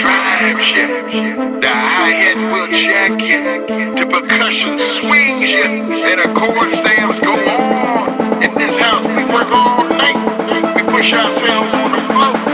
drives you. The hi-hat will jack you. The percussion swings you. And the chord stamps go on. In this house, we work all night. We push ourselves on the floor.